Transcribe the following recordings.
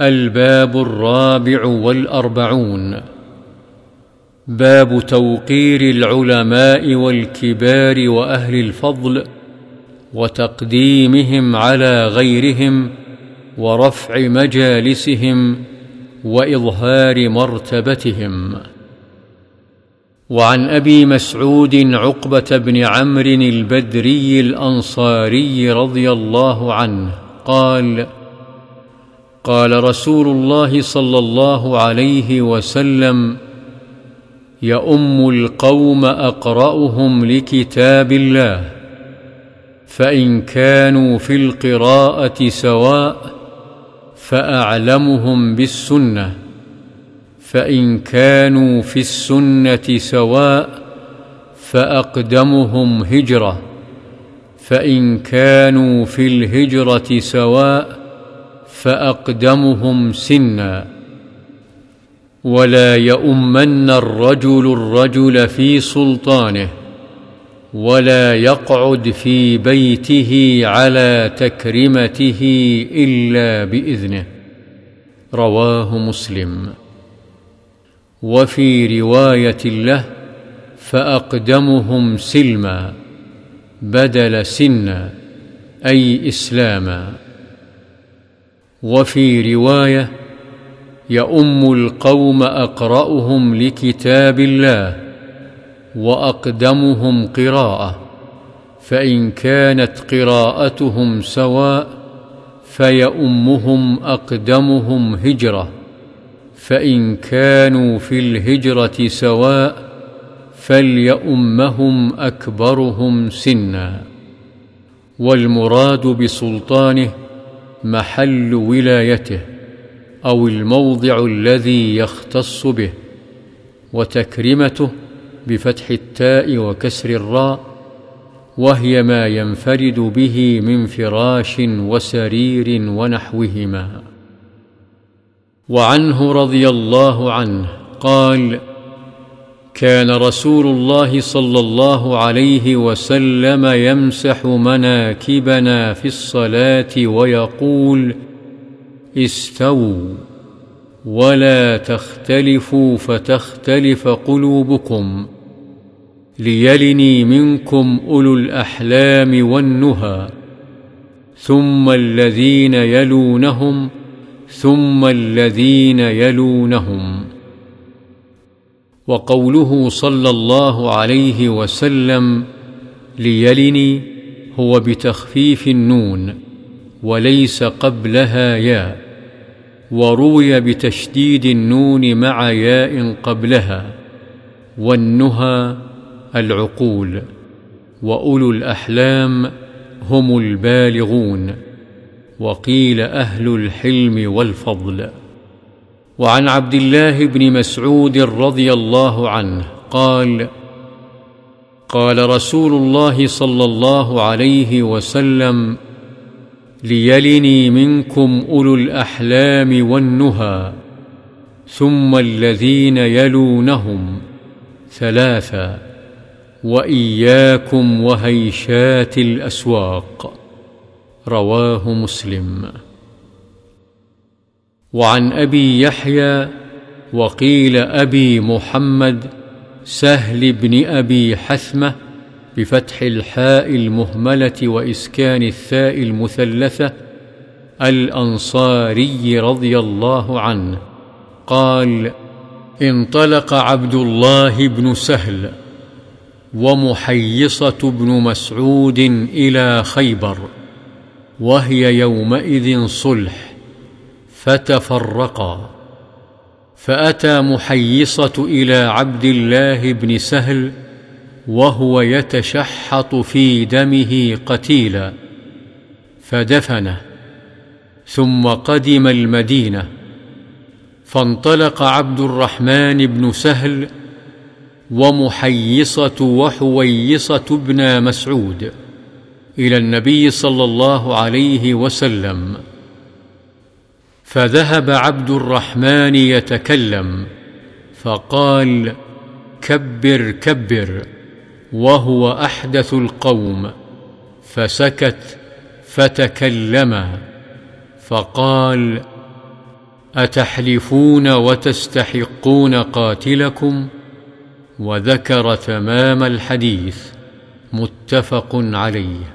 الباب الرابع والأربعون. باب توقير العلماء والكبار وأهل الفضل وتقديمهم على غيرهم ورفع مجالسهم وإظهار مرتبتهم. وعن أبي مسعود عقبة بن عمرو البدري الأنصاري رضي الله عنه قال قال رسول الله صلى الله عليه وسلم يؤم القوم أقرأهم لكتاب الله فإن كانوا في القراءة سواء فأعلمهم بالسنة فإن كانوا في السنة سواء فأقدمهم هجرة فإن كانوا في الهجرة سواء فأقدمهم سنا ولا يؤمن الرجل الرجل في سلطانه ولا يقعد في بيته على تكرمته إلا بإذنه. رواه مسلم. وفي رواية له فأقدمهم سلما بدل سنا أي إسلاما. وفي رواية يؤم القوم أقرأهم لكتاب الله وأقدمهم قراءة فإن كانت قراءتهم سواء فيؤمهم أقدمهم هجرة فإن كانوا في الهجرة سواء فليؤمهم أكبرهم سنا. والمراد بسلطانه محل ولايته أو الموضع الذي يختص به وتكرمته بفتح التاء وكسر الراء وهي ما ينفرد به من فراش وسرير ونحوهما. وعنه رضي الله عنه قال كان رسول الله صلى الله عليه وسلم يمسح مناكبنا في الصلاة ويقول استووا ولا تختلفوا فتختلف قلوبكم ليلني منكم أولو الأحلام والنهى ثم الذين يلونهم ثم الذين يلونهم وقوله صلى الله عليه وسلم ليلني هو بتخفيف النون وليس قبلها ياء وروي بتشديد النون مع ياء قبلها والنهى العقول وأولو الأحلام هم البالغون وقيل أهل الحلم والفضل. وعن عبد الله بن مسعود رضي الله عنه قال قال رسول الله صلى الله عليه وسلم ليلني منكم أولو الأحلام والنهى ثم الذين يلونهم ثلاثا وإياكم وهيشات الأسواق. رواه مسلم. وعن أبي يحيى وقيل أبي محمد سهل بن أبي حثمة بفتح الحاء المهملة وإسكان الثاء المثلثة الأنصاري رضي الله عنه. قال انطلق عبد الله بن سهل ومحيصة بن مسعود إلى خيبر وهي يومئذ صلح. فتفرقا. فأتى محيصة إلى عبد الله بن سهل وهو يتشحط في دمه قتيلا فدفنه. ثم قدم المدينة. فانطلق عبد الرحمن بن سهل ومحيصة وحويصة بن مسعود إلى النبي صلى الله عليه وسلم. فذهب عبد الرحمن يتكلم فقال كبر كبر وهو أحدث القوم. فسكت فتكلما فقال أتحلفون وتستحقون قاتلكم؟ وذكر تمام الحديث متفق عليه.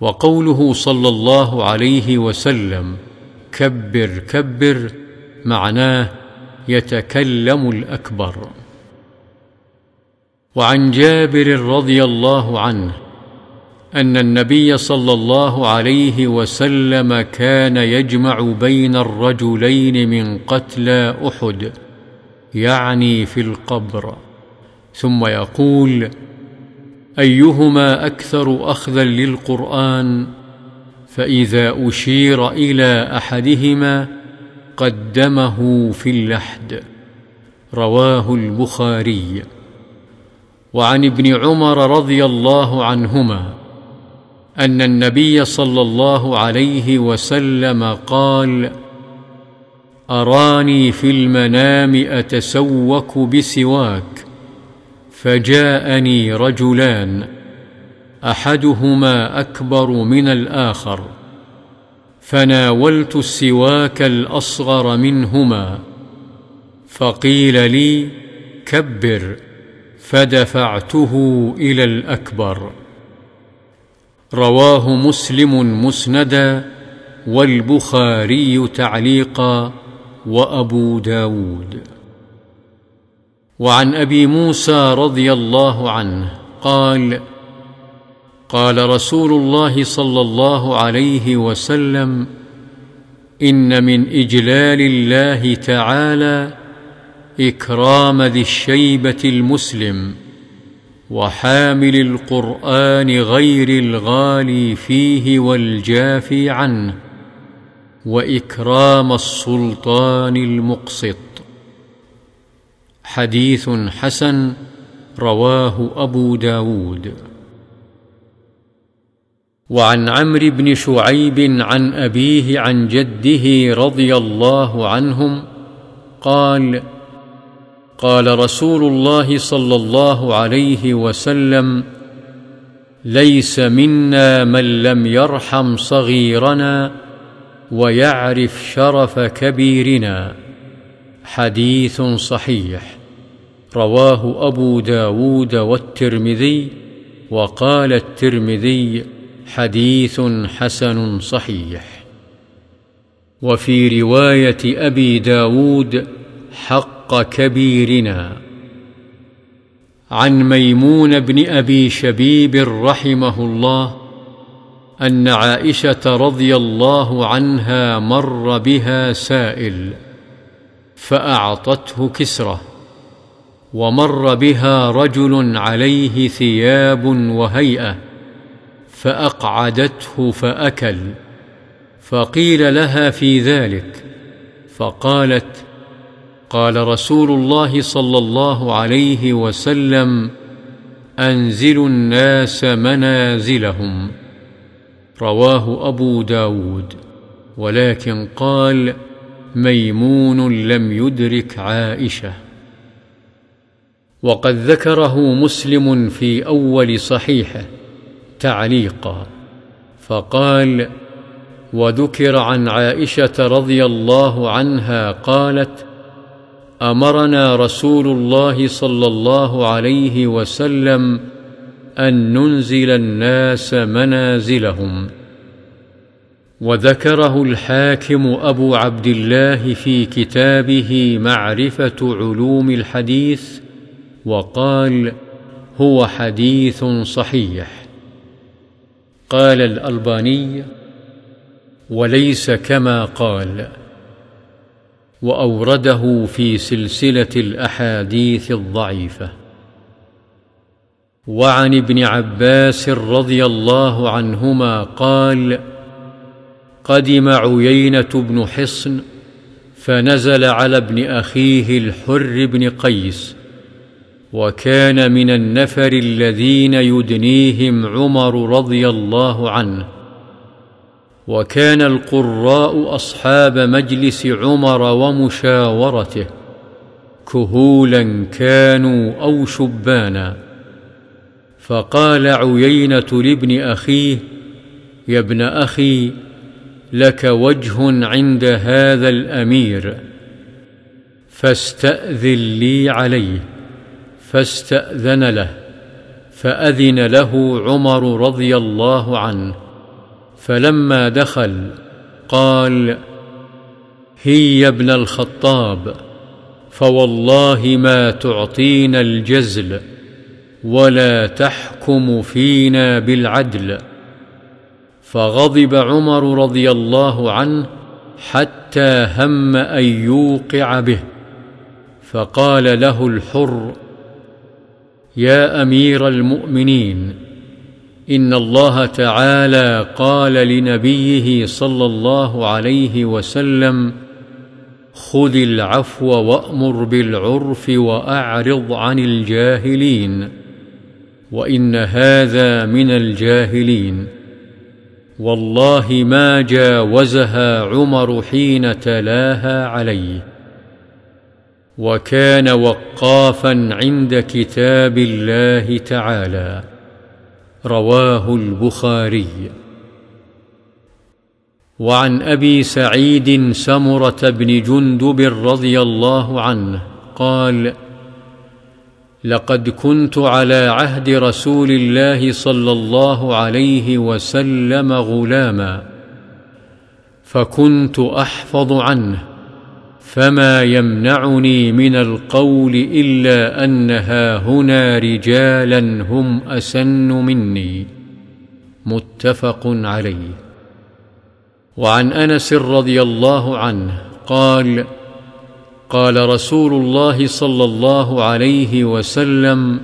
وقوله صلى الله عليه وسلم كبر كبر معناه يتكلم الأكبر. وعن جابر رضي الله عنه أن النبي صلى الله عليه وسلم كان يجمع بين الرجلين من قتلى أحد يعني في القبر. ثم يقول أيهما أكثر اخذا للقرآن؟ فإذا أشير إلى أحدهما قدمه في اللحد. رواه البخاري. وعن ابن عمر رضي الله عنهما أن النبي صلى الله عليه وسلم قال أراني في المنام أتسوك بسواك فجاءني رجلان. أحدهما أكبر من الآخر. فناولت السواك الأصغر منهما. فقيل لي كبر. فدفعته إلى الأكبر. رواه مسلم مسندا والبخاري تعليقا وأبو داود. وعن أبي موسى رضي الله عنه قال قال رسول الله صلى الله عليه وسلم إن من إجلال الله تعالى إكرام ذي الشيبة المسلم وحامل القرآن غير الغالي فيه والجافي عنه وإكرام السلطان المقسط. حديث حسن رواه أبو داود. وعن عمرو بن شعيب عن أبيه عن جده رضي الله عنهم قال قال رسول الله صلى الله عليه وسلم ليس منا من لم يرحم صغيرنا ويعرف شرف كبيرنا. حديث صحيح. رواه أبو داود والترمذي وقال الترمذي حديث حسن صحيح. وفي رواية أبي داود حق كبيرنا. عن ميمون بن أبي شبيب رحمه الله أن عائشة رضي الله عنها مر بها سائل فأعطته كسرة ومر بها رجل عليه ثياب وهيئة. فأقعدته فأكل فقيل لها في ذلك فقالت قال رسول الله صلى الله عليه وسلم انزلوا الناس منازلهم. رواه أبو داود. ولكن قال ميمون لم يدرك عائشة. وقد ذكره مسلم في أول صحيحه. تعليقا فقال وذكر عن عائشة رضي الله عنها قالت أمرنا رسول الله صلى الله عليه وسلم أن ننزل الناس منازلهم. وذكره الحاكم أبو عبد الله في كتابه معرفة علوم الحديث وقال هو حديث صحيح. قال الألباني وليس كما قال. وأورده في سلسلة الأحاديث الضعيفة. وعن ابن عباس رضي الله عنهما قال قدم عيينة بن حصن فنزل على ابن أخيه الحر بن قيس وكان من النفر الذين يدنيهم عمر رضي الله عنه. وكان القراء أصحاب مجلس عمر ومشاورته كهولا كانوا أو شبانا. فقال عيينة لابن أخيه يا ابن أخي لك وجه عند هذا الأمير فاستأذن لي عليه. فاستأذن له فأذن له عمر رضي الله عنه فلما دخل قال هي ابن الخطاب فوالله ما تعطينا الجزل ولا تحكم فينا بالعدل. فغضب عمر رضي الله عنه حتى هم أن يوقع به فقال له الحر يا أمير المؤمنين إن الله تعالى قال لنبيه صلى الله عليه وسلم خذ العفو وأمر بالعرف وأعرض عن الجاهلين وإن هذا من الجاهلين. والله ما جاوزها عمر حين تلاها عليه. وكان وقافا عند كتاب الله تعالى. رواه البخاري. وعن أبي سعيد سمرة بن جندب رضي الله عنه قال لقد كنت على عهد رسول الله صلى الله عليه وسلم غلاما فكنت أحفظ عنه فما يمنعني من القول إلا ان هنا رجالا هم أسن مني. متفق عليه. وعن أنس رضي الله عنه قال قال رسول الله صلى الله عليه وسلم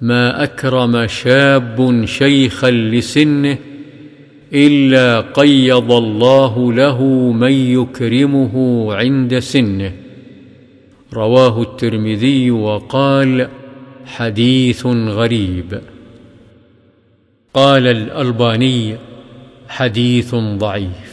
ما أكرم شاب شيخا لسنه إلا قيض الله له من يكرمه عند سنه. رواه الترمذي وقال حديث غريب. قال الألباني حديث ضعيف.